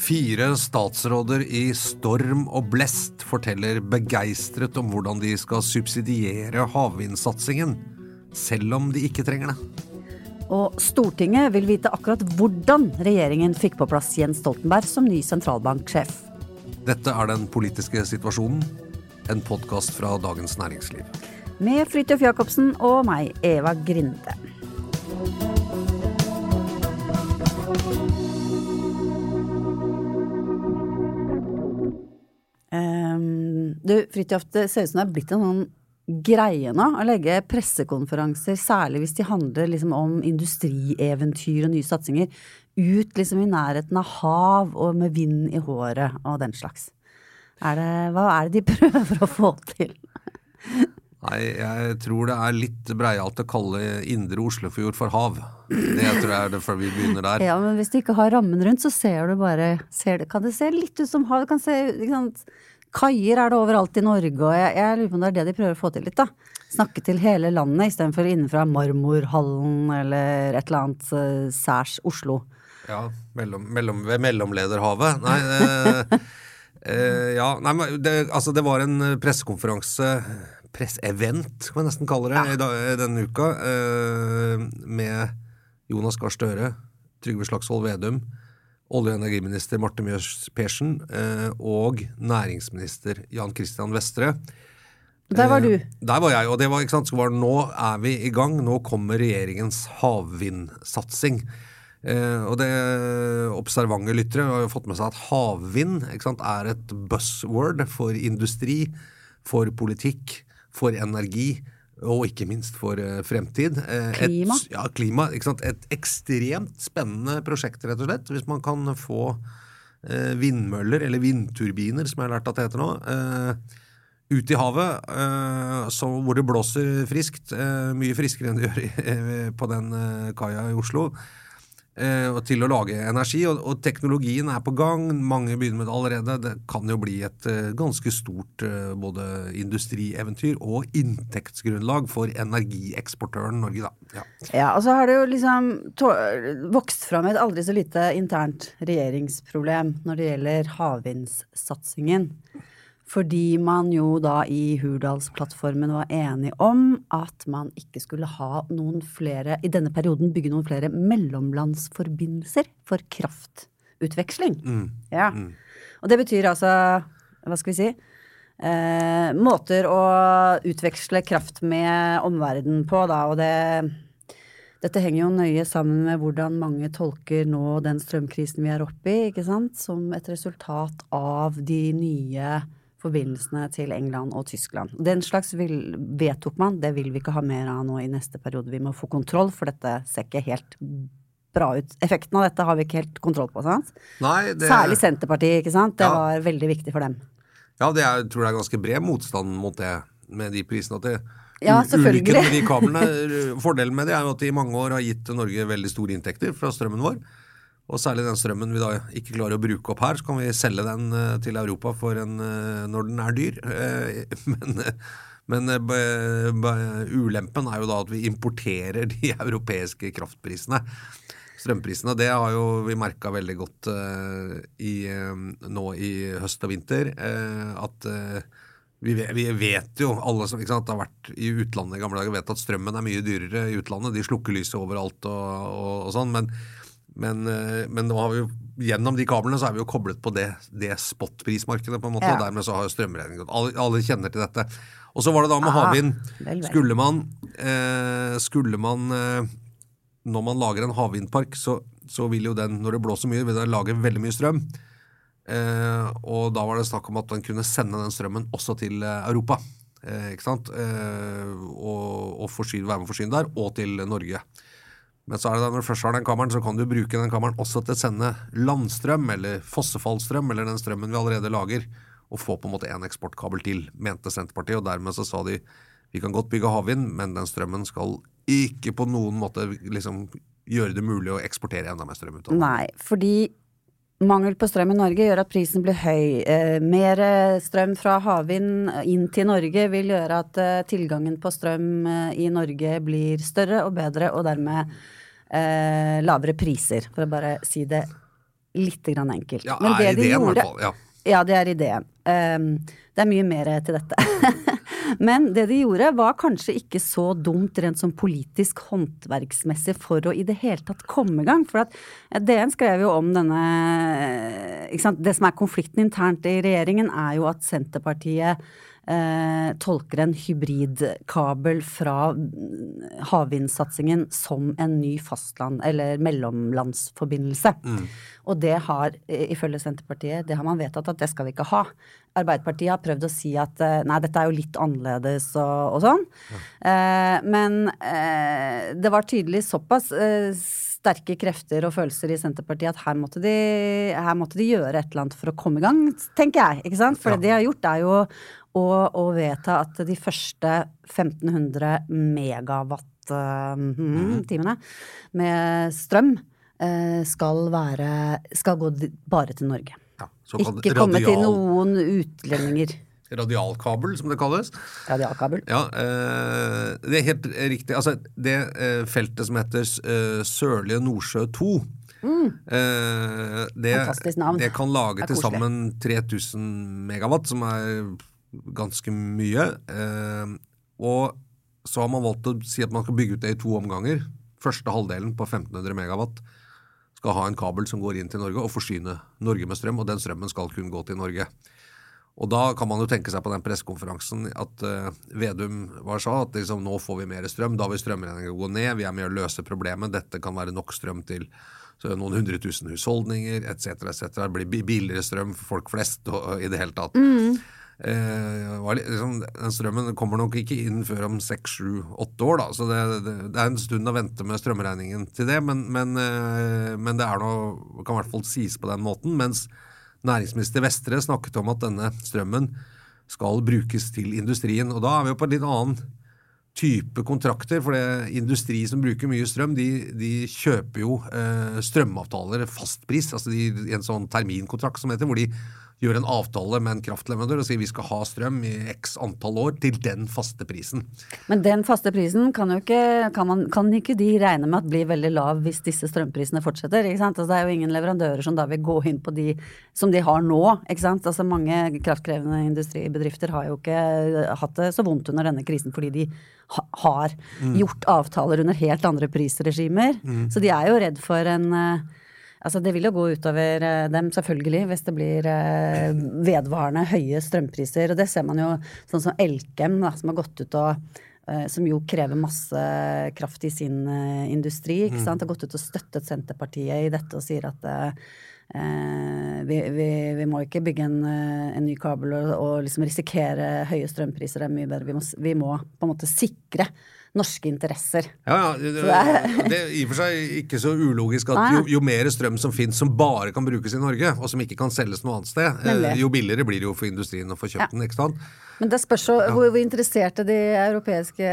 Fire statsråder i storm og blest forteller begeistret om hvordan de skal subsidiere havvindsatsingen, selv om de ikke trenger det. Og Stortinget vil vite akkurat hvordan regjeringen fikk på plass Jens Stoltenberg som ny sentralbanksjef. Dette er Den politiske situasjonen, en podkast fra Dagens Næringsliv. Med Fridtjof Jacobsen og meg, Eva Grinde. Um, du, Fridtjof, det ser ut som det er blitt en sånn greie nå å legge pressekonferanser, særlig hvis de handler liksom om industrieventyr og nye satsinger, ut liksom i nærheten av hav og med vind i håret og den slags. Er det, hva er det de prøver å få til? Nei, jeg tror det er litt breialt å kalle indre Oslofjord for hav. Det tror jeg er det før vi begynner der. Ja, men hvis du ikke har rammen rundt, så ser du bare ser det, Kan det se litt ut som hav? Kan se? Kaier er det overalt i Norge, og jeg, jeg, lurer på om det er det de prøver å få til litt, da. Snakke til hele landet istedenfor innenfra Marmorhallen eller et eller annet uh, særs Oslo. Ja, mellom, mellom, ved Mellomlederhavet. Nei, eh, eh, ja, nei, det, altså det var en pressekonferanse pressevent, kan jeg nesten kalle det, ja. denne uka, eh, med Jonas Gahr Støre, Trygve Slagsvold Vedum, olje- og energiminister Marte Mjøs Persen eh, og næringsminister Jan Christian Vestre. Der var du. Eh, der var jeg, og det var, ikke sant, så var nå er vi i gang. Nå kommer regjeringens havvindsatsing. Eh, og det observante lyttere har jo fått med seg at havvind sant, er et buzzword for industri, for politikk, for energi og ikke minst for uh, fremtid. Uh, klima. Et, ja, klima. Et ekstremt spennende prosjekt, rett og slett. Hvis man kan få uh, vindmøller, eller vindturbiner, som jeg har lært at det heter nå, ut i havet, så, hvor det blåser friskt. mye friskere enn det gjør på den kaia i Oslo eh, til å lage energi. Og, og, teknologien er på gang, mange begynner med det allerede. Det kan jo bli et eh, ganske stort eh, både industrieventyr og inntektsgrunnlag for energieksportøren Norge, da. Ja. ja, og så har det jo liksom vokst fram et aldri så lite internt regjeringsproblem når det gjelder havvindsatsingen. Fordi man jo da i Hurdalsplattformen var enig om at man ikke skulle ha noen flere, i denne perioden bygge noen flere mellomlandsforbindelser for kraftutveksling. Mm. Ja. Mm. Og det betyr altså, hva skal vi si, eh, måter å utveksle kraft med omverdenen på, da, og det dette henger jo nøye sammen med hvordan mange tolker nå den strømkrisen vi er oppe i, ikke sant, som et resultat av de nye forbindelsene til England og Tyskland. Den slags vil, vedtok man, det vil vi ikke ha mer av nå i neste periode. Vi må få kontroll, for dette ser ikke helt bra ut. Effekten av dette har vi ikke helt kontroll på. sant? Nei, det... Særlig Senterpartiet, ikke sant. Det ja. var veldig viktig for dem. Ja, det er, jeg tror det er ganske bred motstand mot det med de prisene. at det ja, selvfølgelig. Med de kablene, fordelen med det er jo at de i mange år har gitt Norge veldig store inntekter fra strømmen vår. Og særlig den strømmen vi da ikke klarer å bruke opp her, så kan vi selge den uh, til Europa en, uh, når den er dyr. Uh, men, men ulempen er jo da at vi importerer de europeiske kraftprisene. Strømprisene. Det har jo vi merka veldig godt i, nå i høst og vinter. at vi vet, vi vet jo, alle som sant, har vært i utlandet i gamle dager, vet at strømmen er mye dyrere i utlandet. De slukker lyset overalt og, og, og sånn. Men, men, eh, men nå har vi jo, gjennom de kablene så er vi jo koblet på det, det spotprismarkedet, på en måte. Ja. Og dermed så har strømregningen gått. Alle, alle kjenner til dette. Og så var det da med Ah, havvind. Skulle man, eh, skulle man eh, Når man lager en havvindpark, så, så vil jo den, når det blåser mye, vil den lage veldig mye strøm. Eh, og da var det snakk om at den kunne sende den strømmen også til eh, Europa. Eh, ikke sant? Eh, og og forsyne, være med å forsyne der, og til Norge. Men så er det da, når du først har den kammeren, så kan du bruke den kammeren også til å sende landstrøm, eller fossefallstrøm, eller den strømmen vi allerede lager, og få på en måte en eksportkabel til, mente Senterpartiet. Og dermed så sa de vi kan godt bygge havvind, men den strømmen skal ikke på noen måte liksom gjøre det mulig å eksportere enda mer strøm ut av. Nei, fordi mangel på strøm i Norge gjør at prisen blir høy. Eh, mer strøm fra havvind inn til Norge vil gjøre at eh, tilgangen på strøm eh, i Norge blir større og bedre, og dermed eh, lavere priser, for å bare si det litt grann enkelt. Ja, Men det er de ideen, i gjorde- hvert fall. Ja. Ja, det er ideen. Um, det er mye mer til dette. Men det de gjorde var kanskje ikke så dumt rent sånn politisk håndverksmessig for å i det hele tatt komme i gang. For at eh, DN skrev jo om denne ikke sant? Det som er konflikten internt i regjeringen, er jo at Senterpartiet eh, tolker en hybridkabel fra mm, havvindsatsingen som en ny fastland- eller mellomlandsforbindelse. Og det har, ifølge Senterpartiet, det har man vedtatt at det skal vi ikke ha. Arbeiderpartiet har prøvd å si at eh, nei, dette er jo litt annerledes og, og sånn. Eh, men eh, det var tydelig såpass eh, sterke krefter og følelser i Senterpartiet at her måtte, de, her måtte de gjøre et eller annet for å komme i gang, tenker jeg. ikke sant? For Ja. det de har gjort, er jo å, å vedta at de første 1500 megawatt-timene mhm, timene med strøm eh, skal være skal gå bare til Norge. Ja, Ikke komme til noen utlendinger. Radialkabel, som det kalles. Radialkabel. Ja, eh, det er helt riktig. Altså, det eh, feltet som heter eh, Sørlige Nordsjø 2 Mm. det, Mm. Fantastisk navn. det kan lage Det til sammen 3000 megawatt, som er ganske mye. Eh, og så har man valgt å si at man skal bygge ut det i to omganger. Første halvdelen på 1500 megawatt skal ha en kabel som går inn til Norge og forsyne Norge med strøm, og den strømmen skal kun gå til Norge. Og da kan man jo tenke seg på den pressekonferansen at uh, Vedum var sa at liksom, nå får vi mer strøm, da vil strømregningen gå ned, vi er med å løse problemet, dette kan være nok strøm til noen hundre tusen husholdninger etc. etc. Det blir billigere strøm for folk flest og, og i det hele tatt. Mm. Liksom, den strømmen kommer nok ikke inn før om seks, sju, åtte år, da. Så det, det, det er en stund å vente med strømregningen til det, men, men, eh, men det noe, kan i hvert fall sies på den måten. Mens næringsminister Vestre snakket om at denne strømmen skal brukes til industrien. Og da er vi jo på en litt annen type kontrakter, for det industri som bruker mye strøm, de, de kjøper jo eh, strømavtaler fastpris, altså de, en sånn terminkontrakt som heter, hvor de gjør en avtale med en kraftleverandør og sier vi skal ha strøm i x antall år til den faste prisen. Men den faste prisen kan jo ikke, kan, man, kan ikke de regne med at blir veldig lav hvis disse strømprisene fortsetter? ikke sant? Altså, det er jo ingen leverandører som da vil gå inn på de som de har nå. ikke sant? Altså, mange kraftkrevende industribedrifter har jo ikke hatt det så vondt under denne krisen fordi de ha, har gjort avtaler under helt andre prisregimer. Så de er jo redd for en eh, Altså Det vil jo gå utover eh, dem, selvfølgelig, hvis det blir eh, vedvarende høye strømpriser. Og det ser man jo sånn som Elkem, da, som har gått ut og eh, som jo krever masse kraft i sin industri. ikke sant? Har gått ut og støttet Senterpartiet i dette og sier at eh, vi, vi, vi må ikke bygge en, en ny kabel og, og liksom risikere høye strømpriser. Det er mye bedre. Vi må, vi må på en måte sikre norske interesser. Ja, ja, det, er- i og for seg ikke så ulogisk at jo, jo mer strøm som finnes som bare kan brukes i Norge, og som ikke kan selges noe annet sted, eh, Nemlig. jo billigere blir det jo for industrien å få kjøpt den. ikke sant? Men det spørs jo hvor, hvor interesserte de europeiske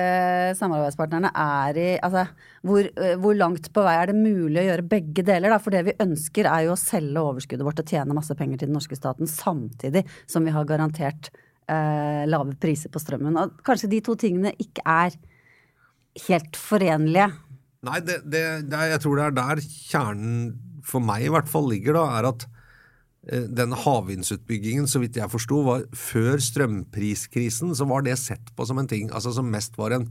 samarbeidspartnerne er i altså, hvor, eh, hvor langt på vei er det mulig å gjøre begge deler? Da? For det vi ønsker er jo å selge overskuddet vårt og tjene masse penger til den norske staten samtidig som vi har garantert eh, lave priser på strømmen. Og kanskje de to tingene ikke er helt forenlige. Nei, det, det, det jeg tror det er der kjernen, for meg i hvert fall, ligger, da, er at eh, den havvindsutbyggingen, så vidt jeg forsto, var før strømpriskrisen, så var det sett på som en ting altså som mest var en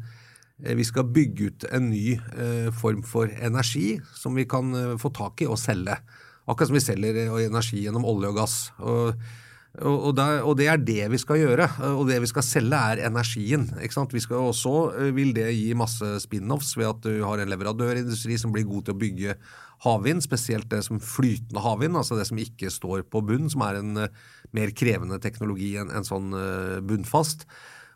eh, vi skal bygge ut en ny eh, form for energi som vi kan eh, få tak i og selge. Akkurat som vi selger eh, energi gjennom olje og gass. Og, og, det, og, det, er det vi skal gjøre. Og det vi skal selge, er energien. ikke sant? Vi skal også eh, vil det gi masse spin-offs ved at du har en leverandørindustri som blir god til å bygge havvind, spesielt det som flytende havvind, altså det som ikke står på bunn, som er en uh, mer krevende teknologi enn en sånn uh, bunnfast.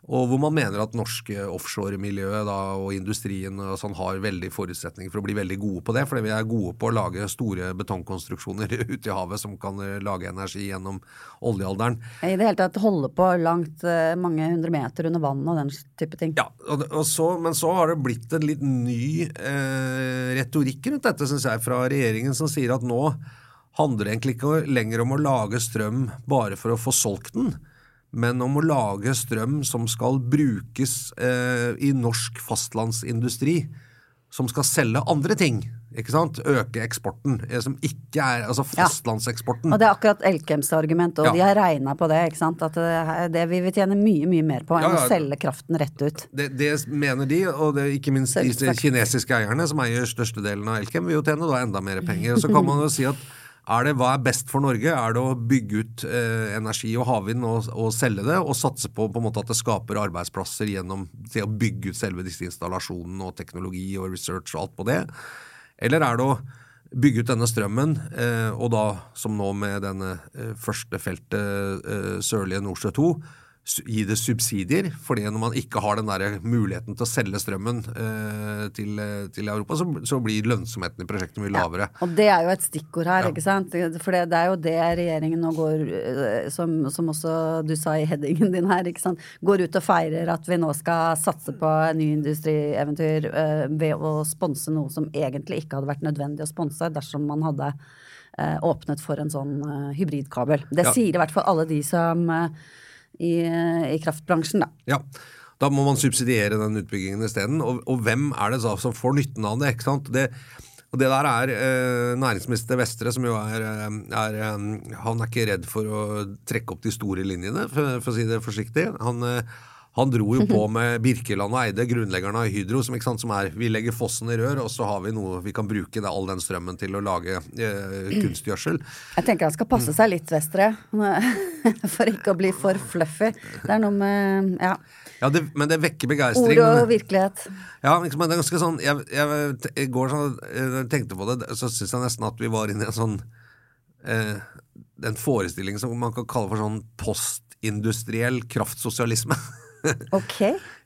Og hvor man mener at norske offshoremiljøet og industrien og sånn har veldig forutsetninger for å bli veldig gode på det. Fordi vi er gode på å lage store betongkonstruksjoner ute i havet som kan eh, lage energi gjennom oljealderen. I det hele tatt holde på langt eh, mange hundre meter under vann og den type ting. Ja, og, og så, men så har det blitt en litt ny eh, retorikk rundt dette, syns jeg, fra regjeringen som sier at nå handler det egentlig ikke lenger om å lage strøm bare for å få solgt den men om å lage strøm som skal brukes eh, i norsk fastlandsindustri, som skal selge andre ting. ikke sant? Øke eksporten, eh, som ikke er altså fastlandseksporten. Ja. Og det er akkurat Elkems argument, og ja. de har regna på det. ikke sant? At det, det vil vi tjene mye mye mer på enn ja, å selge kraften rett ut. Det, det mener de, og det, ikke minst de kinesiske eierne, som eier størstedelen av Elkem, vil jo tjene da enda mer penger. Så kan man jo si at er det, hva er best for Norge? Er det å bygge ut eh, energi og havvind og, og, selge det, og satse på, på en måte at det skaper arbeidsplasser gjennom å bygge ut selve disse installasjonene og teknologi og research og alt på det? Eller er det å bygge ut denne strømmen, eh, og da som nå med denne eh, første feltet eh, Sørlige Nordsjø 2, gi det subsidier. fordi når man ikke har den der muligheten til å selge strømmen eh, til, til, Europa, så, så, blir lønnsomheten i prosjektet mye lavere. Ja, og det er jo et stikkord her, ja. ikke sant. For det, det, er jo det regjeringen nå går, eh, som, som, også du sa i headingen din her, ikke sant. Går ut og feirer at vi nå skal satse på en ny industrieventyr eh, ved å sponse noe som egentlig ikke hadde vært nødvendig å sponse dersom man hadde eh, åpnet for en sånn eh, hybridkabel. Det ja. sier i hvert fall alle de som eh, i, i kraftbransjen, da. Ja. Da må man subsidiere den utbyggingen isteden. Og, og hvem er det som får nytten av det? ikke sant? Det, og det der er eh, næringsminister Vestre, som jo er, eh, er, eh, Han er ikke redd for å trekke opp de store linjene, for, for å si det forsiktig. Han, eh, han dro jo på med Birkeland og Eide, grunnleggerne av Hydro, som, sant, som, er Vi legger fossen i rør, og så har vi noe vi kan bruke det, all den strømmen til å lage eh, kunstgjødsel. Jeg tenker han skal passe seg litt, Vestre, for ikke å bli for fluffy. Det er noe med Ja. ja det, men det vekker begeistring. Ord og virkelighet. Ja, liksom, det er ganske sånn Jeg, jeg, jeg går sånn, jeg tenkte på det, så syns jeg nesten at vi var inne i en sånn eh, en forestilling som man kan kalle for sånn postindustriell kraftsosialisme. ok.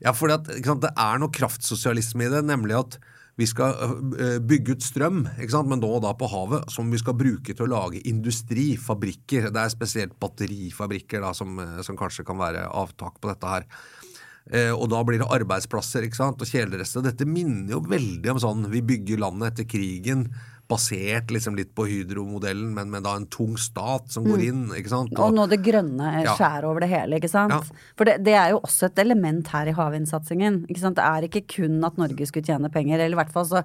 Ja, for det er noe kraftsosialisme i det, nemlig at vi skal øh, bygge ut strøm, men nå og da på havet, som vi skal bruke til å lage industri, fabrikker. Det er spesielt batterifabrikker da, som, øh, som kanskje kan være avtak på dette her. Eh, og da blir det arbeidsplasser ikke sant? og kjelerester. Dette minner jo veldig om sånn vi bygger landet etter krigen basert liksom litt på Hydro-modellen, men med da en tung stat som går mm. inn. ikke sant? Og, og nå det grønne skjæret ja. over det hele, ikke sant. Ja. For det, det, er jo også et element her i havvindsatsingen. ikke sant? Det er ikke kun at Norge skulle tjene penger, eller i hvert fall så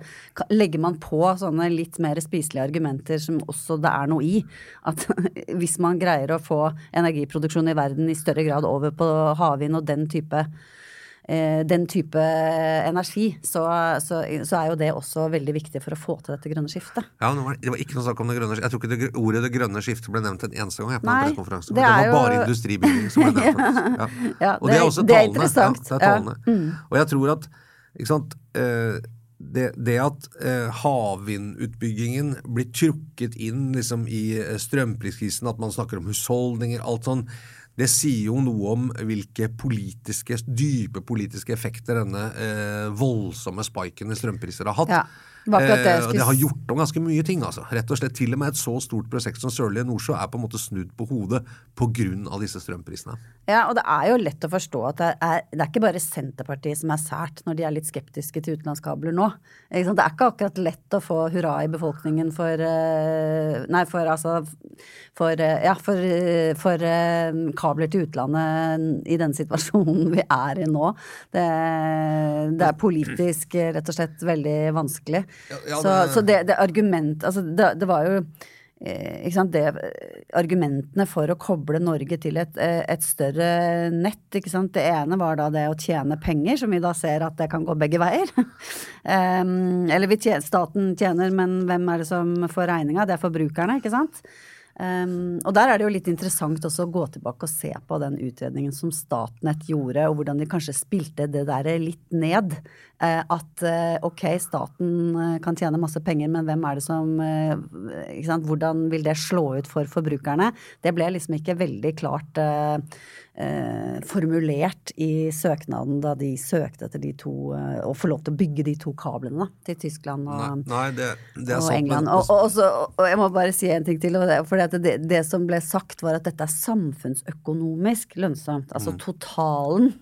legger man på sånne litt mer spiselige argumenter som også det er noe i. At hvis man greier å få energiproduksjon i verden i større grad over på havvind og den type den type energi, så, så, så, er jo det også veldig viktig for å få til dette grønne skiftet. Ja, Det var ikke noe snakk om det grønne skiftet. Jeg tror ikke det, ordet 'det grønne skiftet' ble nevnt en eneste gang. Jeg, på Nei, det, det var jo... bare industribygging som ble nevnt. ja. Ja, og det, er også tallene. Er interessant. Ja, det er talende. Mm. Og jeg tror at ikke sant, eh, det, det, at eh, havvindutbyggingen blir trukket inn liksom, i eh, strømpriskrisen, at man snakker om husholdninger, alt sånn det sier jo noe om hvilke politiske, dype politiske effekter denne eh, voldsomme spiken i strømpriser har hatt. Ja. Det, eh, det, har gjort om ganske mye ting. altså. Rett og slett Til og med et så stort prosjekt som Sørlige Nordsjø er på en måte snudd på hodet pga. disse strømprisene. Ja, og det er jo lett å forstå at det er, det er ikke bare Senterpartiet som er sært når de er litt skeptiske til utenlandskabler nå. Det er ikke akkurat lett å få hurra i befolkningen for eh, Nei, for altså For, eh, ja, for, for kabler til utlandet i den situasjonen vi er i nå. Det, det er politisk rett og slett veldig vanskelig. Ja, ja, så, det... så det, det argument Altså, det, det var jo eh, det, argumentene for å koble Norge til et, eh, et større nett. Ikke sant? Det ene var da det å tjene penger, som vi da ser at det kan gå begge veier. um, eller tjener, staten tjener, men hvem er det som får regninga? Det er forbrukerne, ikke sant. Um, og der er det jo litt interessant også å gå tilbake og se på den utredningen som Statnett gjorde, og hvordan de kanskje spilte det der litt ned. Uh, at uh, ok, staten uh, kan tjene masse penger, men hvem er det som Hvordan vil det slå ut for forbrukerne? Det ble liksom ikke veldig klart eh, formulert i søknaden da de søkte etter de to eh, Å få lov til å bygge de to kablene da, til Tyskland og, nei, nei, det, det og sant, England. Og, og, så, og jeg må bare si en ting til. Og for det, det som ble sagt, var at dette er samfunnsøkonomisk lønnsomt. Altså Mm. totalen.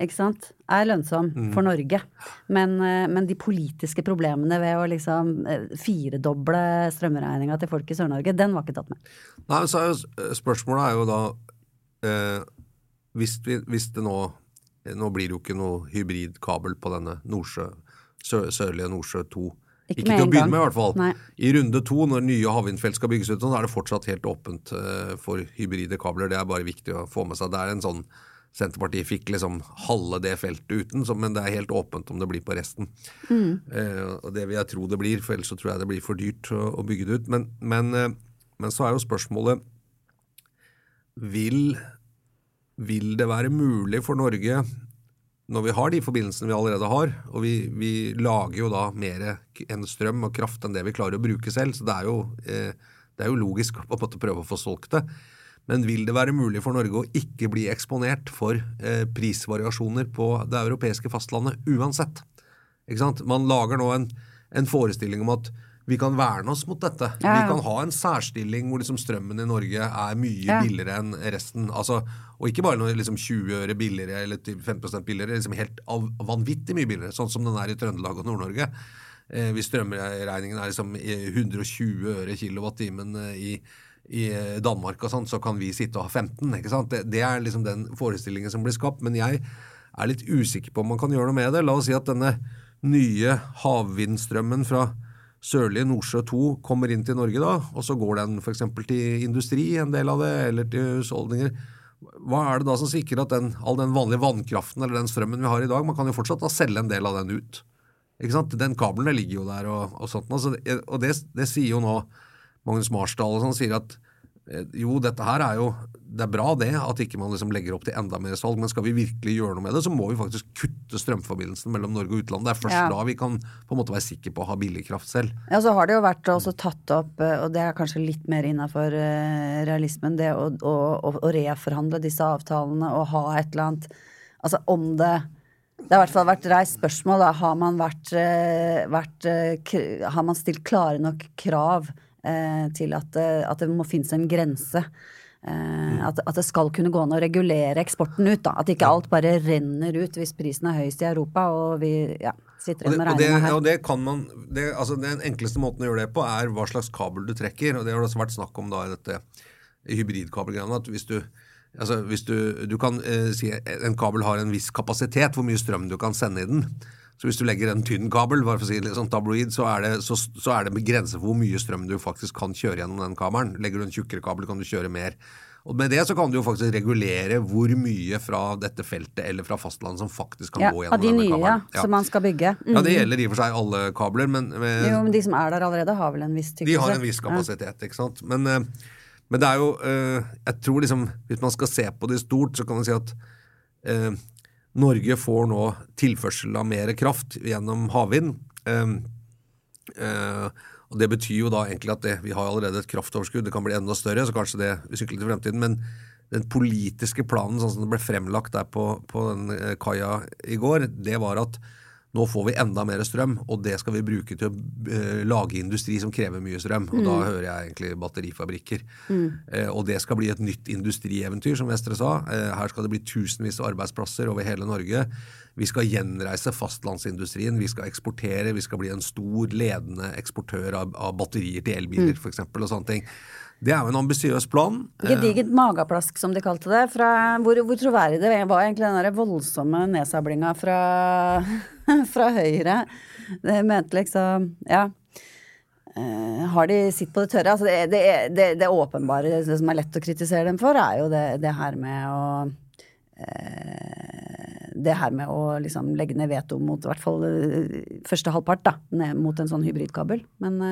Ikke sant? Er lønnsom Mm. for Norge. Men, eh, men de politiske problemene ved å liksom eh, firedoble strømregninga til folk i Sør-Norge, den var ikke tatt med. Nei, så er jo Spørsmålet er jo da eh, hvis, vi, hvis det nå Nå blir det jo ikke noe hybridkabel på denne Nordsjø, sør, sørlige Nordsjø 2. Ikke Ikke, til å begynne med, i hvert fall. Nei. I runde to, når nye havvindfelt skal bygges ut, så er det fortsatt helt åpent eh, for hybride kabler. Det er bare viktig å få med seg. Det er en sånn Senterpartiet fikk liksom halve det feltet uten, men det er helt åpent om det blir på resten. Eh, og det vil jeg tro det blir, for ellers så tror jeg det blir for dyrt å, å bygge det ut. Men, men, eh, men så er jo spørsmålet vil, vil det være mulig for Norge når vi har de forbindelsene vi allerede har, og vi, vi lager jo da mer enn strøm og kraft enn det vi klarer å bruke selv, så det er jo, eh, det er jo logisk å prøve å få solgt det. Men vil det være mulig for Norge å ikke bli eksponert for eh, prisvariasjoner på det europeiske fastlandet uansett? Ikke sant? Man lager nå en, en forestilling om at vi kan verne oss mot dette. Ja, ja. Vi kan ha en særstilling hvor liksom strømmen i Norge er mye Ja. billigere enn resten. Altså, og ikke bare noe liksom 20 øre billigere eller til 5% billigere, liksom helt av, vanvittig mye billigere, sånn som den er i Trøndelag og Nord-Norge. Eh, hvis strømregningen er liksom eh, 120 øre kilowattimen eh, i, i Danmark og sånn, så kan vi sitte og ha 15. ikke sant? Det, det er liksom den forestillingen som blir skapt. Men jeg er litt usikker på om man kan gjøre noe med det. La oss si at denne nye havvindstrømmen fra sørlige Nordsjø 2 kommer inn til Norge da, og så går den f.eks. til industri, en del av det, eller til husholdninger. Hva er det da som sikrer at den, all den vanlige vannkraften eller den strømmen vi har i dag, man kan jo fortsatt da selge en del av den ut. Ikke sant? Den kabelen ligger jo der og, og sånt. Altså, og det, det sier jo nå Magnus Marsdal og sånn, sier at eh, jo, dette her er jo Det er bra det, at ikke man liksom legger opp til enda mer salg, men skal vi virkelig gjøre noe med det, så må vi faktisk kutte strømforbindelsen mellom Norge og utlandet. Det er først Ja. da vi kan på en måte være sikre på å ha billig kraft selv. Ja, så har det jo vært også tatt opp, eh, og det er kanskje litt mer innafor realismen, det å, å, å, reforhandle disse avtalene og ha et eller annet Altså om det Det har i hvert fall vært reist spørsmål, da. Har man vært, eh, vært eh, Har man stilt klare nok krav eh, til at, det- at det må finnes en grense? Eh, at, at det skal kunne gå an å regulere eksporten ut. Da. At ikke alt bare renner ut hvis prisen er høyest i Europa og vi ja, sitter igjen med og det, regninga her. og det kan man det, altså Den enkleste måten å gjøre det på, er hva slags kabel du trekker. Og det har det også vært snakk om da i dette hybridkabelgreiene. At hvis du Altså hvis du, du kan eh, si En kabel har en viss kapasitet, hvor mye strøm du kan sende i den. Så hvis du legger en tynn kabel, bare for å si litt sånn tabloid, så er det, så, så er det begrenset for hvor mye strøm du faktisk kan kjøre gjennom den kabelen. Legger du en tjukkere kabel, kan du kjøre mer. Og med det så kan du jo faktisk regulere hvor mye fra dette feltet eller fra fastlandet som faktisk kan Ja, gå gjennom de denne nye, kabelen. ja, som man skal bygge. Mm. Ja, det gjelder i og for seg alle kabler, men men- Jo, men de som er der allerede, har vel en viss tykkelse? de har en viss kapasitet, ikke sant. Men, eh, men det er jo eh, Jeg tror liksom Hvis man skal se på det stort, så kan man si at eh, Norge får nå tilførsel av mer kraft gjennom havvind. Um, uh, og Det betyr jo da egentlig at det, vi har allerede et kraftoverskudd. Det kan bli enda større, så kanskje det sykler til fremtiden. Men den politiske planen sånn som det ble fremlagt der på, på den eh, kaia i går, det var at nå får vi enda mer strøm, og det skal vi bruke til å eh, lage industri som krever mye strøm. Og da hører jeg egentlig batterifabrikker. Eh, og det skal bli et nytt industrieventyr, som Vestre sa. Eh, her skal det bli tusenvis av arbeidsplasser over hele Norge. Vi skal gjenreise fastlandsindustrien, vi skal eksportere, vi skal bli en stor, ledende eksportør av, av batterier til elbiler, for eksempel, og sånne ting. Det er jo en ambisiøs plan. Gedigent mageplask, som de kalte det. Fra, hvor, hvor troverdig det var egentlig den der voldsomme nedsablinga fra, fra Høyre. Det mente liksom Ja. Uh, har de sitt på det tørre? Altså det, det, det, det åpenbare, det som er lett å kritisere dem for, er jo det, her med å uh, Det her med å liksom legge ned veto mot i hvert fall uh, første halvpart, da. Ned mot en sånn hybridkabel. Men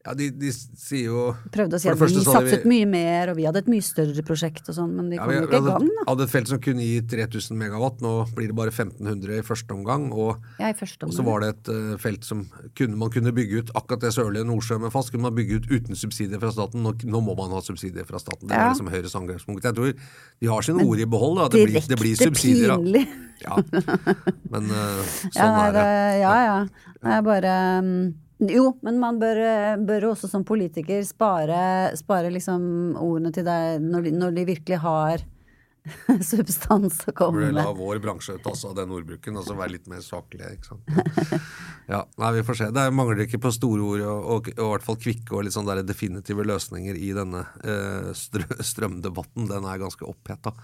Ja, de, de sier jo prøvde å si at vi satset vi mye mer, og vi hadde et mye større prosjekt og sånn, men de Ja, kom vi jo ikke i gang, da. hadde et felt som kunne gi 3000 megawatt, nå blir det bare 1500 i første omgang. Og, Ja, i første omgang. og så var det et uh, felt som kunne, man kunne bygge ut akkurat det sørlige Nordsjø med fast, kunne man bygge ut uten subsidier fra staten. Nå, nå må man ha subsidier fra staten. Det Ja. er liksom Høyres angrepspunkt. Jeg tror de har sine ord i behold. Da. Det, blir, det blir subsidier. da. pinlig. Ja. Men uh, sånn Ja, nei, er det, ja, ja. Det er bare mm, Jo, men man bør, bør også som politiker spare, spare liksom ordene til deg når de, når de virkelig har substans å Burde komme la vår bransje ta seg av den ordbruken, og så være litt mer saklig. ikke sant? Ja, nei, Vi får se. Det mangler ikke på store ord og, og, og i hvert fall kvikke og litt sånn der definitive løsninger i denne uh, strø, strømdebatten. Den er ganske oppheta.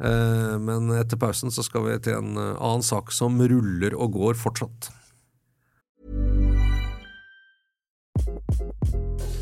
Eh, men etter pausen så skal vi til en eh, annen sak som ruller og går fortsatt.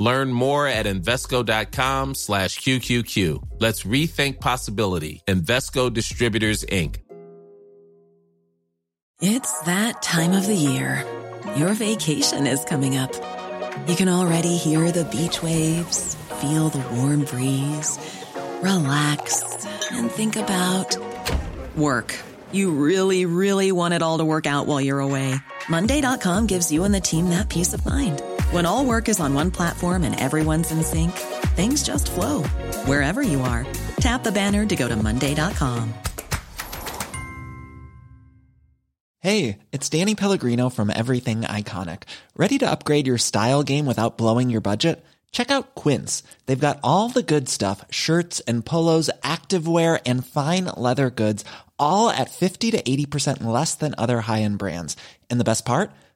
Learn more at Invesco.com slash QQQ. Let's rethink possibility. Invesco Distributors, Inc. It's that time of the year. Your vacation is coming up. You can already hear the beach waves, feel the warm breeze, relax, and think about work. You really, really want it all to work out while you're away. Monday.com gives you and the team that peace of mind. When all work is on one platform and everyone's in sync, things just flow wherever you are. Tap the banner to go to Monday.com. Hey, it's Danny Pellegrino from Everything Iconic. Ready to upgrade your style game without blowing your budget? Check out Quince. They've got all the good stuff shirts and polos, activewear, and fine leather goods, all at 50 to 80% less than other high end brands. And the best part?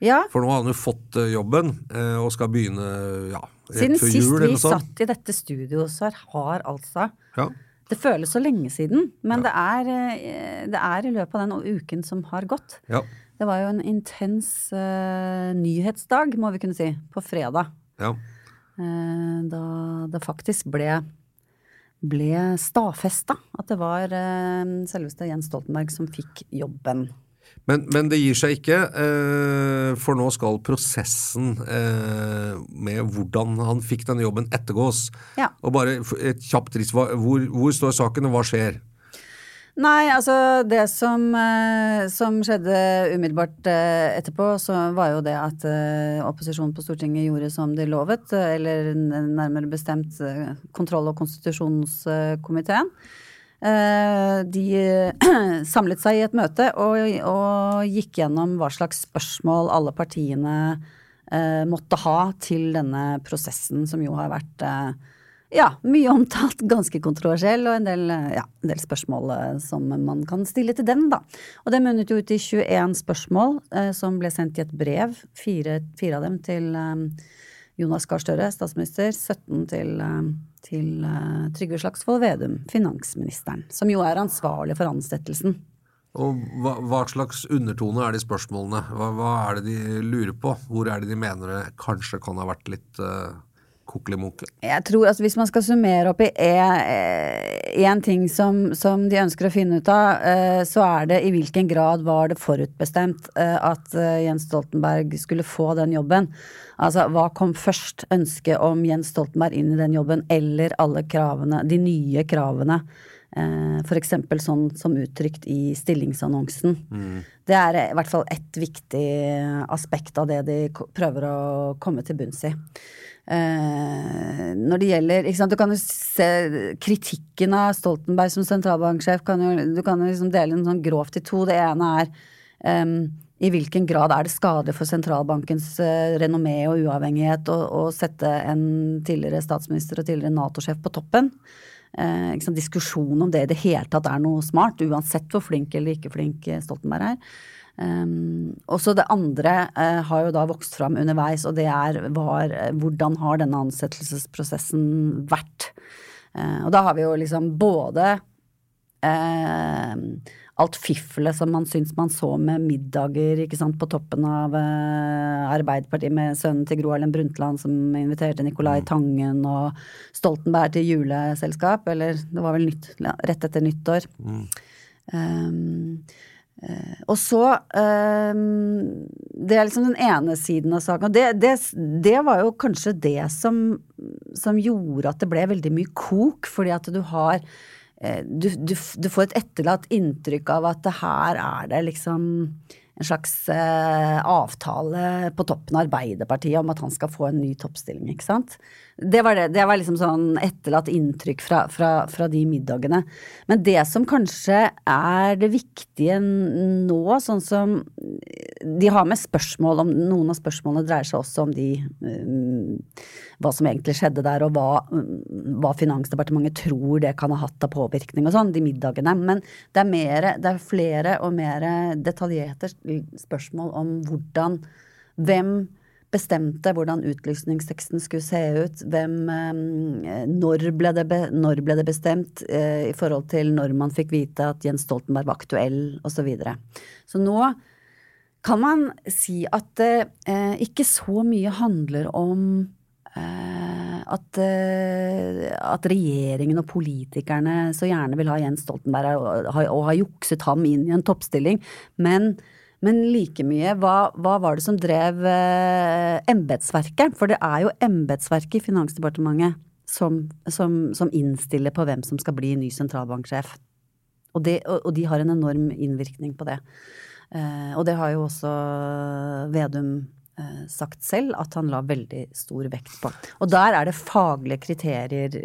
Ja, For nå har han jo fått eh, jobben eh, og skal begynne ja, rett siden før jul vi sist vi satt i dette studioet, så har altså Ja. Det føles så lenge siden, men det, er, eh, det er i løpet av den uken som har gått. Ja. Det var jo en intens uh, nyhetsdag, må vi kunne si, på fredag. ja. Eh, da det faktisk ble, ble stadfesta at det var uh, selveste Jens Stoltenberg som fikk jobben. Men, men det gir seg ikke, eh, for nå skal prosessen eh, med hvordan han fikk denne jobben ettergås. Ja. Og bare et kjapt riss, hvor, hvor står saken, og hva skjer? Nei, altså det som, eh, som skjedde umiddelbart etterpå, så var jo det at opposisjonen på Stortinget gjorde som de lovet, eller nærmere bestemt kontroll- og konstitusjonskomiteen. Eh, de samlet seg i et møte og, og gikk gjennom hva slags spørsmål alle partiene eh, måtte ha til denne prosessen, som jo har vært eh, ja, mye omtalt, ganske kontroversiell, og en del, ja, en del spørsmål som man kan stille til den, da. Og det munnet jo ut i 21 spørsmål eh, som ble sendt i et brev, fire, fire av dem til eh, Jonas Gahr Støre, statsminister, 17 til, eh, til eh, Trygve Slagsvold Vedum, finansministeren, som jo er ansvarlig for ansettelsen. Og hva, hva slags undertone er de spørsmålene? Hva, hva er det de lurer på? Hvor er det de mener det kanskje kan ha vært litt uh, kokkelimunke? Jeg tror altså Hvis man skal summere opp i én ting som, som de ønsker å finne ut av, uh, så er det i hvilken grad var det forutbestemt uh, at eh, Jens Stoltenberg skulle få den jobben. Altså hva kom først? Ønsket om Jens Stoltenberg inn i den jobben, eller alle kravene, de nye kravene F.eks. for eksempel sånn som uttrykt i stillingsannonsen. Det er i hvert fall ett viktig aspekt av det de prøver å komme til bunns i. Eh, når det gjelder sant, Du kan jo se kritikken av Stoltenberg som sentralbanksjef. Kan jo, du kan jo liksom dele den sånn grovt i to. Det ene er em, i hvilken grad er det skadelig for sentralbankens eh, renommé og uavhengighet å, sette en tidligere statsminister og tidligere Nato-sjef på toppen? Eh, sant, diskusjon om det i det hele tatt er noe smart, uansett hvor flink eller ikke flink eh, Stoltenberg er. Um, også det andre uh, har jo da vokst fram underveis, og det er var, hvordan har denne ansettelsesprosessen vært? Uh, og da har vi jo liksom både eh, alt fiflet som man syns man så med middager ikke sant, på toppen av eh, Arbeiderpartiet med sønnen til Gro Harlem Brundtland som inviterte Nicolai Tangen og Stoltenberg til juleselskap, eller det var vel nytt, rett etter nyttår. Um, Uh, og så uh, Det er liksom den ene siden av saken. Og det, det, det var jo kanskje det som, som gjorde at det ble veldig mye kok, fordi at du har du, du, du får et etterlatt inntrykk av at det her er det liksom en slags eh, avtale på toppen av Arbeiderpartiet om at han skal få en ny toppstilling, ikke sant. Det var, det, det var liksom sånn etterlatt inntrykk fra, fra, fra de middagene. Men det som kanskje er det viktige nå, sånn som De har med spørsmål om Noen av spørsmålene dreier seg også om de um, Hva som egentlig skjedde der, og hva, um, hva Finansdepartementet tror det kan ha hatt av påvirkning og sånn, de middagene. Men det er, mere, det er flere og mer detaljerte spørsmål om hvordan Hvem bestemte hvordan utlysningsteksten skulle se ut. Hvem, eh, når, ble det når ble det bestemt eh, i forhold til når man fikk vite at Jens Stoltenberg var aktuell, osv. Så, videre. så nå kan man si at det eh, ikke så mye handler om eh, at, eh, at regjeringen og politikerne så gjerne vil ha Jens Stoltenberg og, og, og har jukset ham inn i en toppstilling, men men like mye, hva, hva var det som drev eh, embetsverket? For det er jo embetsverket i Finansdepartementet som, som, som, innstiller på hvem som skal bli ny sentralbanksjef. Og, det, og, og de har en enorm innvirkning på det. Eh, og det har jo også Vedum eh, sagt selv at han la veldig stor vekt på. Og der er det faglige kriterier,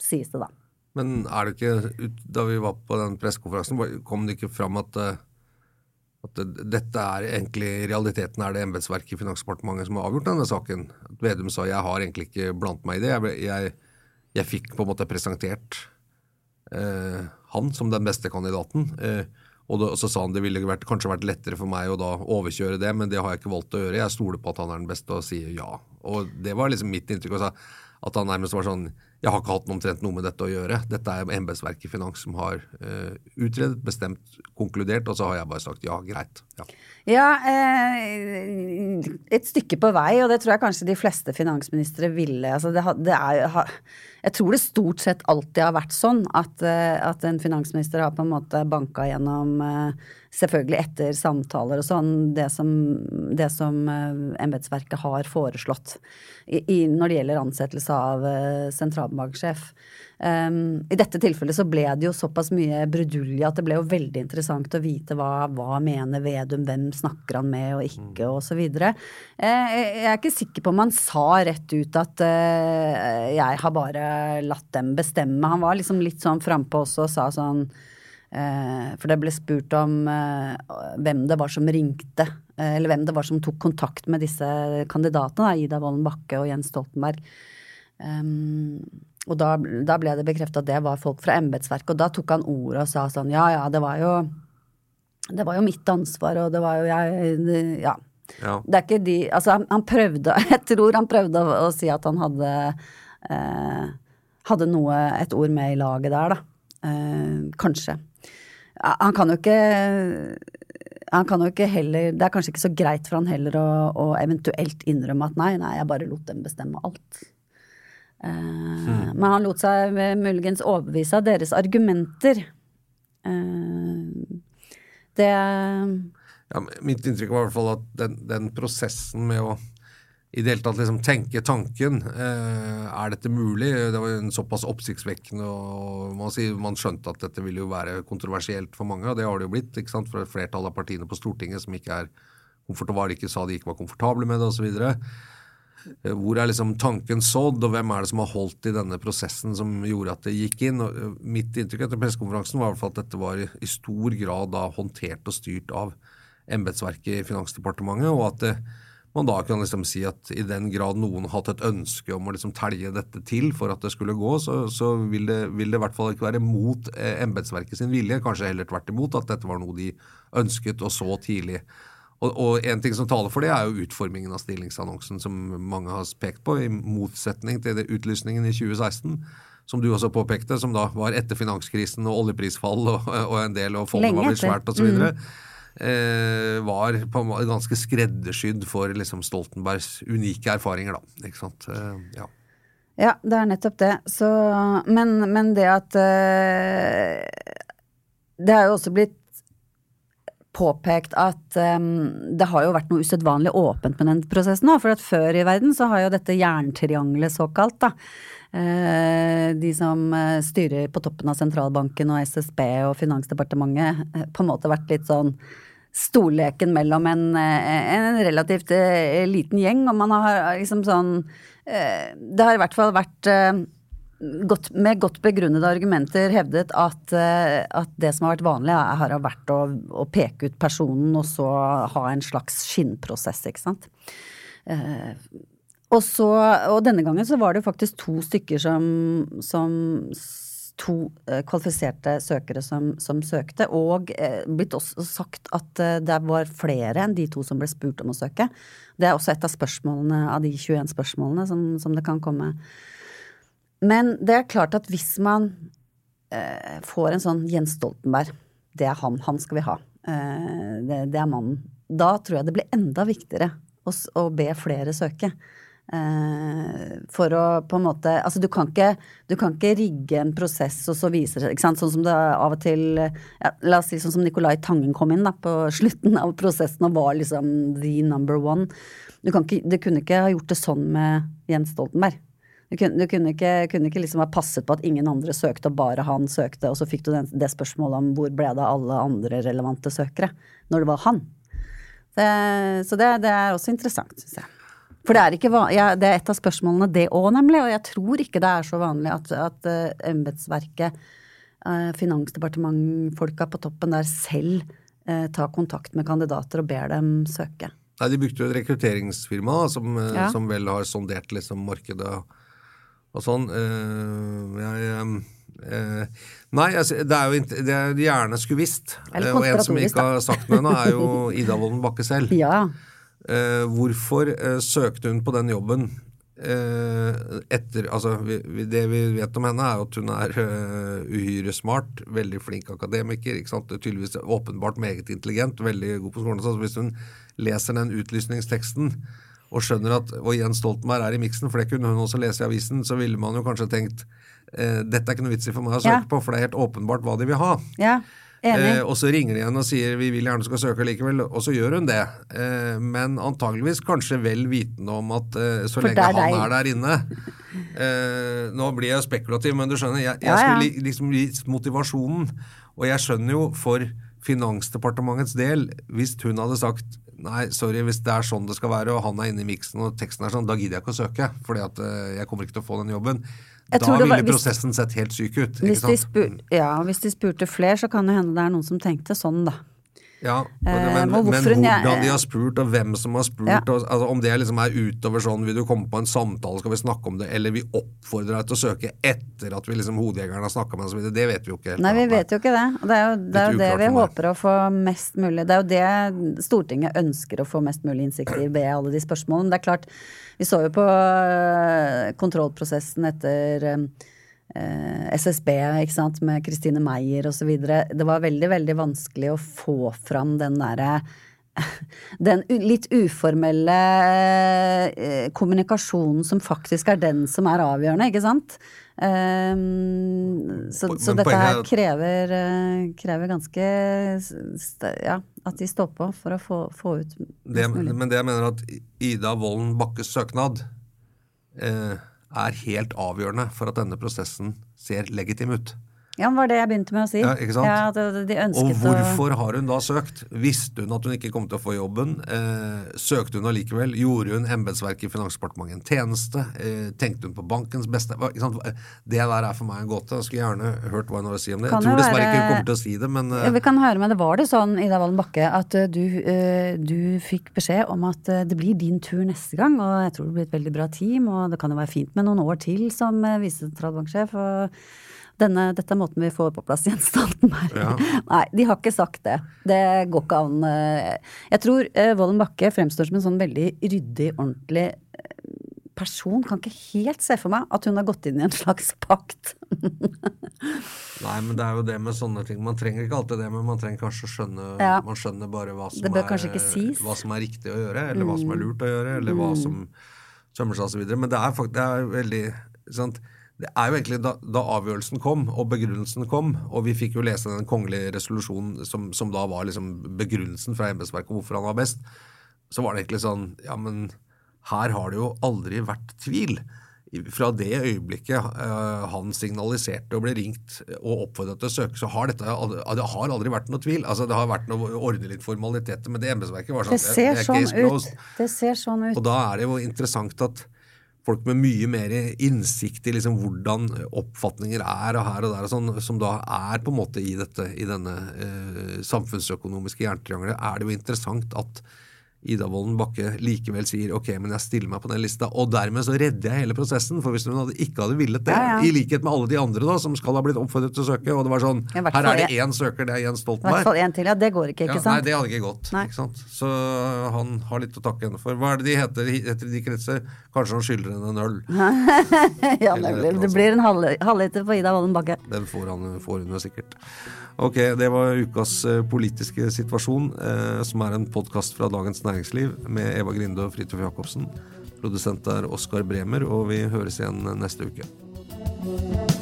sies det da. Men er det ikke, da vi var på den pressekonferansen, kom det ikke fram at, at dette er egentlig i realiteten er det embetsverket i Finansdepartementet som har avgjort denne saken? Vedum sa jeg har egentlig ikke blant meg i det. Jeg, jeg, jeg fikk på en måte presentert eh, han som den beste kandidaten. Eh, og, det, og, så sa han det ville vært, kanskje vært lettere for meg å da overkjøre det, men det har jeg ikke valgt å gjøre. Jeg stoler på at han er den beste og sier ja. Og det var liksom mitt inntrykk. Også, at han nærmest var sånn Jeg har ikke hatt omtrent noe med dette å gjøre. Dette er embetsverket i Finans som har uh, utredet, bestemt, konkludert, og så har jeg bare sagt ja, greit. Ja, ja eh, et stykke på vei, og det tror jeg kanskje de fleste finansministre ville. Altså det, det er, jeg tror det stort sett alltid har vært sånn at, at en finansminister har på en måte banka gjennom Selvfølgelig etter samtaler og sånn, det som, det embetsverket har foreslått i, i, når det gjelder ansettelse av sentralbanksjef. Um, I dette tilfellet så ble det jo såpass mye brudulje at det ble jo veldig interessant å vite hva, hva mener Vedum, hvem snakker han med og ikke, og så videre. Uh, jeg er ikke sikker på om han sa rett ut at uh, jeg har bare latt dem bestemme. Han var liksom litt sånn frampå også og sa sånn uh, For det ble spurt om hvem det var som ringte, eller hvem det var som tok kontakt med disse kandidatene, da, Ida Wolden Bakke og Jens Stoltenberg. Um, og da, da, ble det bekreftet at det var folk fra embetsverket, og da tok han ordet og sa sånn ja ja, det var jo det var jo mitt ansvar, og det var jo jeg ja. ja. Det er ikke de Altså, han, han, prøvde Jeg tror han prøvde å, å si at han hadde eh, hadde noe, et ord med i laget der, da. Eh, kanskje. Han kan jo ikke han kan jo ikke heller Det er kanskje ikke så greit for han heller å, å eventuelt innrømme at nei, nei, jeg bare lot dem bestemme alt. Mm. Men han lot seg muligens overbevise av deres argumenter. Uh, det ja, Mitt inntrykk var i hvert fall at den, den, prosessen med å i det hele tatt liksom tenke tanken. Eh, er dette mulig? Det var en såpass oppsiktsvekkende og man, sier, man, skjønte at dette ville jo være kontroversielt for mange, og det har det jo blitt. ikke sant? For et flertall av partiene på Stortinget som ikke er komfortable, ikke sa de ikke var komfortable med det osv. Eh, hvor er liksom tanken sådd, og hvem er det som har holdt i denne prosessen som gjorde at det gikk inn? Og eh, mitt inntrykk etter pressekonferansen var i hvert fall at dette var i stor grad da håndtert og styrt av embetsverket i Finansdepartementet, og at det man da kan liksom si at i den grad noen har hatt et ønske om å liksom telje dette til for at det skulle gå, så, så vil, det, vil, det, i hvert fall ikke være mot eh, embetsverket sin vilje, kanskje heller tvert imot, at dette var noe de ønsket og så tidlig. Og, og en ting som taler for det, er jo utformingen av stillingsannonsen, som mange har pekt på, i motsetning til det utlysningen i 2016 som du også påpekte, som da var etter finanskrisen og oljeprisfall og, og en del, og fondet var blitt svært osv. Mm eh, var på en ganske skreddersydd for liksom Stoltenbergs unike erfaringer, da. Ikke sant. Eh, ja. ja. det er nettopp det. Så, men, men det at eh, Det er jo også blitt påpekt at um, det har jo vært noe usedvanlig åpent med den prosessen nå. For at før i verden så har jo dette jerntriangelet såkalt, da. Uh, de som uh, styrer på toppen av sentralbanken og SSB og Finansdepartementet, uh, på en måte vært litt sånn storleken mellom en, en relativt liten gjeng, og man har liksom sånn Det har i hvert fall vært godt, med godt begrunnede argumenter hevdet at, eh, at, det som har vært vanlig, har vært å, å, peke ut personen og så ha en slags skinnprosess, ikke sant. Eh, og, så, og denne gangen så var det faktisk to stykker som, som to eh, kvalifiserte søkere som, som søkte, og eh, blitt også sagt at eh, det var flere enn de to som ble spurt om å søke. Det er også et av spørsmålene av de 21 spørsmålene som, som det kan komme men det er klart at hvis man eh, får en sånn Jens Stoltenberg, det er han, han skal vi ha, eh, det, det, er mannen, da tror jeg det blir enda viktigere å, å be flere søke. Eh, for å på en måte Altså du kan, ikke, du kan ikke rigge en prosess og så viser det. Sånn som det av og til ja, La oss si sånn som Nicolai Tangen kom inn da, på slutten av prosessen og var liksom the number one. Du, ikke, du kunne ikke ha gjort det sånn med Jens Stoltenberg. Du kunne, du kunne, ikke, kunne ikke, liksom ha passet på at ingen andre søkte, og bare han søkte, og så fikk du den, det spørsmålet om hvor ble det av alle andre relevante søkere, når det var han. Det, så det, det, er også interessant, syns jeg. For det er, ikke, ja, det er et av spørsmålene, det òg, nemlig. Og jeg tror ikke det er så vanlig at, at uh, embetsverket, uh, finansdepartementfolka på toppen der selv uh, tar kontakt med kandidater og ber dem søke. Nei, De brukte jo et rekrutteringsfirma som, ja. som vel har sondert liksom markedet og sånn. Uh, jeg, uh, nei, altså, det er jo det er gjerne skulle visst. Uh, og en som ikke har sagt noe ennå, er jo Ida Wolden Bakke selv. Ja. hvorfor søkte hun på den jobben? etter, altså, vi, det vi vet om henne, er at hun er uhyre smart, veldig flink akademiker. ikke sant? Tydeligvis åpenbart meget intelligent, veldig god på skolen. Så hvis hun leser den utlysningsteksten, og skjønner at og Jens Stoltenberg er i miksen, for det kunne hun også lese i avisen, så ville man jo kanskje tenkt eh, dette er ikke noe vits i for meg å søke ja. på, for det er helt åpenbart hva de vil ha. Ja. Eh, og så ringer de igjen og sier vi vil gjerne skal søke likevel, og så gjør hun det. Eh, men antageligvis kanskje vel vitende om at eh, så lenge han er der inne eh, Nå blir jeg spekulativ, men du skjønner, jeg, jeg ja, skulle liksom gi motivasjonen. Og jeg skjønner jo for Finansdepartementets del, hvis hun hadde sagt Nei, sorry, hvis det er sånn det skal være, og han er inne i miksen og teksten er sånn, da gidder jeg ikke å søke. fordi at uh, jeg kommer ikke til å få den jobben. da ville var, prosessen sett helt syk ut. Hvis de, spur, ja, hvis de spurte flere, så kan det hende det er noen som tenkte sånn, da. Ja, men, eh, men, men hvordan de har spurt, og hvem som har spurt, ja. og, altså, om det liksom er utover sånn vil du komme på en samtale, skal vi snakke om det, eller vi oppfordrer deg til å søke etter at vi liksom hodejegeren har snakka med oss, det vet vi jo ikke. Nei, vi vet jo ikke det. Og det er jo det, er jo det vi håper å få mest mulig Det er jo det Stortinget ønsker å få mest mulig innsikt i ved alle de spørsmålene. Det er klart, vi så jo på eh, kontrollprosessen etter Eh, SSB ikke sant, med Christine Meyer osv. Det var veldig, veldig vanskelig å få fram den derre den litt uformelle eh, kommunikasjonen som faktisk er den som er avgjørende, ikke sant? Um, så, så dette er her krever, eh, krever ganske Ja, at de står på for å få, få ut Det, men det jeg mener at Ida Wolden Bakkes søknad eh, er helt avgjørende for at denne prosessen ser legitim ut. Ja, det var det jeg begynte med å si. Ja, ikke sant? Ja, de- Og hvorfor har hun da søkt? Visste hun at hun ikke kom til å få jobben? Eh, søkte hun allikevel? Gjorde hun embetsverket i Finansdepartementet en tjeneste? Eh, tenkte hun på bankens beste? Det der er for meg en gåte. Jeg skulle gjerne hørt hva hun har å si om det. Kan jeg tror dessverre dessverre ikke hun kommer til å si det, men eh, Ja, Vi kan høre med det. Var det sånn, Ida Wallen Bakke, at eh, du, eh, du fikk beskjed om at eh, det blir din tur neste gang, og jeg tror det blir et veldig bra team, og det kan jo være fint med noen år til som visesentralbanksjef, og denne, dette er måten vi får på plass Jens Stoltenberg. Ja. Nei, de har ikke sagt det. Det går ikke an. eh. Jeg tror Vollen Bakke fremstår som en sånn veldig ryddig, ordentlig eh, person. Kan ikke helt se for meg at hun har gått inn i en slags pakt. Nei, men det er jo det med sånne ting. Man trenger ikke alltid det, men man trenger kanskje å skjønne Ja. Man skjønner bare hva som, er. Mm. hva som er riktig å gjøre, eller hva som er lurt å gjøre, eller hva som sømmer seg osv. Men det er faktisk det er veldig sant? Det er jo egentlig da, da avgjørelsen kom, og begrunnelsen kom, og vi fikk jo lese den kongelige resolusjonen som, som da var liksom begrunnelsen fra embetsverket hvorfor han var best, så var det egentlig sånn Ja, men her har det jo aldri vært tvil. Fra det øyeblikket uh, han signaliserte og ble ringt og oppfordret til å søke, så har dette det har aldri vært noe tvil. Altså Det har vært noe ordentlig ordne litt formaliteter, men det embetsverket var sånn Det ser er sånn ut. Det ser sånn ut. Og da er det jo interessant at folk med mye mer innsikt i liksom hvordan oppfatninger er og her og der, og sånn, som da er på en måte i, dette, i denne eh, samfunnsøkonomiske jerntriangelet, er det jo interessant at Ida Wolden Bakke likevel sier ok, men jeg stiller meg på den lista, og dermed så redder jeg hele prosessen. For hvis hun hadde, ikke hadde villet det, Ja, ja. i likhet med alle de andre da, som skal ha blitt oppfordret til å søke, og det var sånn Ja, her er det en- én søker, det er Jens I hvert fall en til. Ja, det går ikke, ikke Ja, sant? nei, det hadde ikke gått. Ikke sant? Så han har litt å takke henne for. Hva er det de heter, heter de kretser? Kanskje han skylder henne en øl. ja, nemlig. Det blir en halv- på Ida Wolden Bakke. Den får, han, får hun jo sikkert. Ok, det var ukas eh, politiske situasjon, eh, som er en podkast fra Dagens Næringsliv med Eva Grinde og Fridtjof Jacobsen. Produsent er Oskar Bremer, og vi høres igjen neste uke.